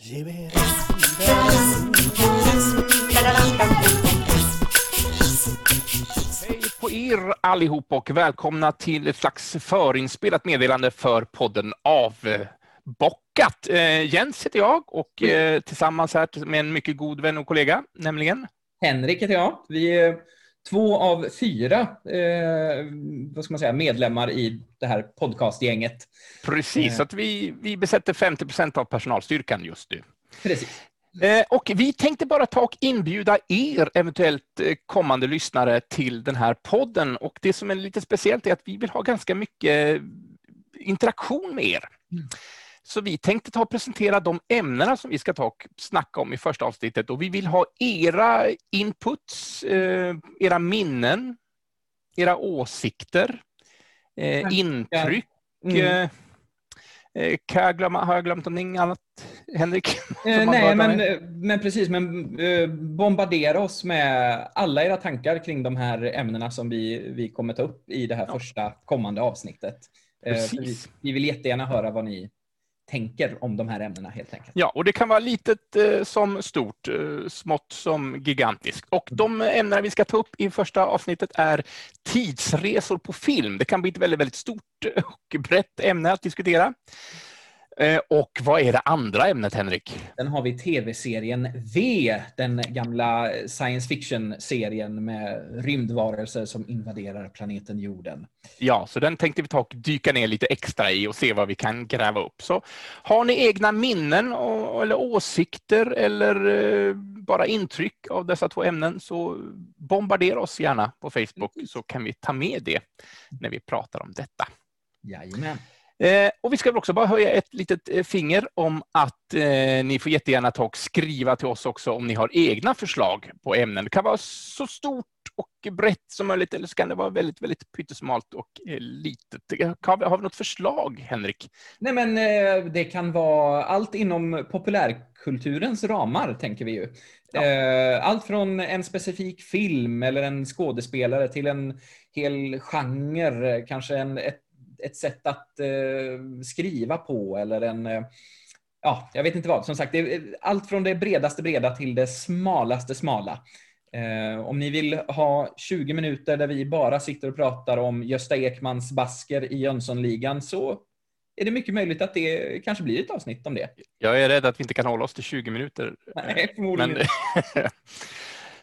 Hej på er allihop och välkomna till ett slags förinspelat meddelande för podden Avbockat. Eh, Jens heter jag och eh, tillsammans här med en mycket god vän och kollega, nämligen Henrik heter jag. Vi är två av fyra eh, vad ska man säga, medlemmar i det här podcastgänget. Precis, Eh. så att vi, vi besätter 50 procent av personalstyrkan just nu. Precis. Eh, Och vi tänkte bara ta och inbjuda er eventuellt eh, kommande lyssnare till den här podden. Och det som är lite speciellt är att vi vill ha ganska mycket interaktion med er. Mm. Så vi tänkte ta och presentera de ämnena som vi ska ta och snacka om i första avsnittet. Och vi vill ha era inputs, eh, era minnen, era åsikter, eh, intryck. Mm. Eh, kan jag glömma, har jag glömt någonting annat, Henrik? Nej, men, men precis. Men bombardera oss med alla era tankar kring de här ämnena som vi, vi kommer ta upp i det här Ja. första kommande avsnittet. Vi, Precis. vi vill jättegärna höra vad ni tänker om de här ämnena helt enkelt. Ja, och det kan vara litet eh, som stort, eh, smått som gigantiskt. Och de ämnen vi ska ta upp i första avsnittet är tidsresor på film. Det kan bli ett väldigt, väldigt stort och brett ämne att diskutera. Eh, och vad är det andra ämnet, Henrik? Sen har vi tv-serien V, den gamla science fiction-serien med rymdvarelser som invaderar planeten jorden. Ja, så den tänkte vi ta och dyka ner lite extra i och se vad vi kan gräva upp. Så har ni egna minnen och, eller åsikter eller eh, bara intryck av dessa två ämnen så bombardera oss gärna på Facebook så kan vi ta med det när vi pratar om detta. Jajamän. Eh, och vi ska väl också bara höja ett litet eh, finger om att eh, ni får jättegärna ta och skriva till oss också om ni har egna förslag på ämnen. Det kan vara så stort och brett som möjligt eller så kan det vara väldigt, väldigt pyttesmalt och eh, litet. Har vi, har vi något förslag, Henrik? Nej, men eh, det kan vara allt inom populärkulturens ramar, tänker vi ju. Ja. Eh, Allt från en specifik film eller en skådespelare till en hel genre, kanske en, ett, ett sätt att eh, skriva på eller en eh, Ja, jag vet inte vad. Som sagt, det är allt från det bredaste breda till det smalaste smala. Eh, om ni vill ha 20 minuter där vi bara sitter och pratar om Gösta Ekmans basker i Jönssonligan så är det mycket möjligt att det kanske blir ett avsnitt om det. Jag är rädd att vi inte kan hålla oss till 20 minuter. Nej, förmodligen Men.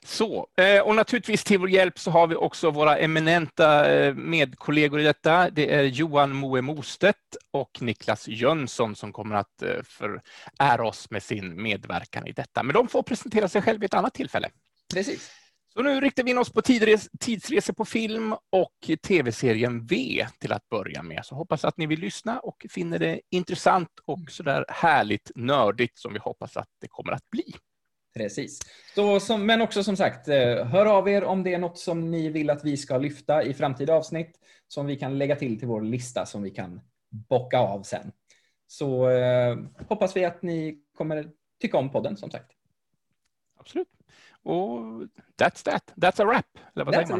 så, eh, och naturligtvis till vår hjälp så har vi också våra eminenta eh, medkollegor i detta. Det är Johan Moe Mostedt och Niklas Jönsson som kommer att eh, förära oss med sin medverkan i detta. Men de får presentera sig själva vid ett annat tillfälle. Precis. Så nu riktar vi in oss på tidsresor på film och tv-serien V till att börja med. Så hoppas att ni vill lyssna och finner det intressant och sådär härligt nördigt som vi hoppas att det kommer att bli. Precis. Så, som, men också som sagt, eh, hör av er om det är något som ni vill att vi ska lyfta i framtida avsnitt som vi kan lägga till till vår lista som vi kan bocka av sen. Så eh, hoppas vi att ni kommer tycka om podden som sagt. Absolut. Och that's that. That's a wrap. Eller vad säger man?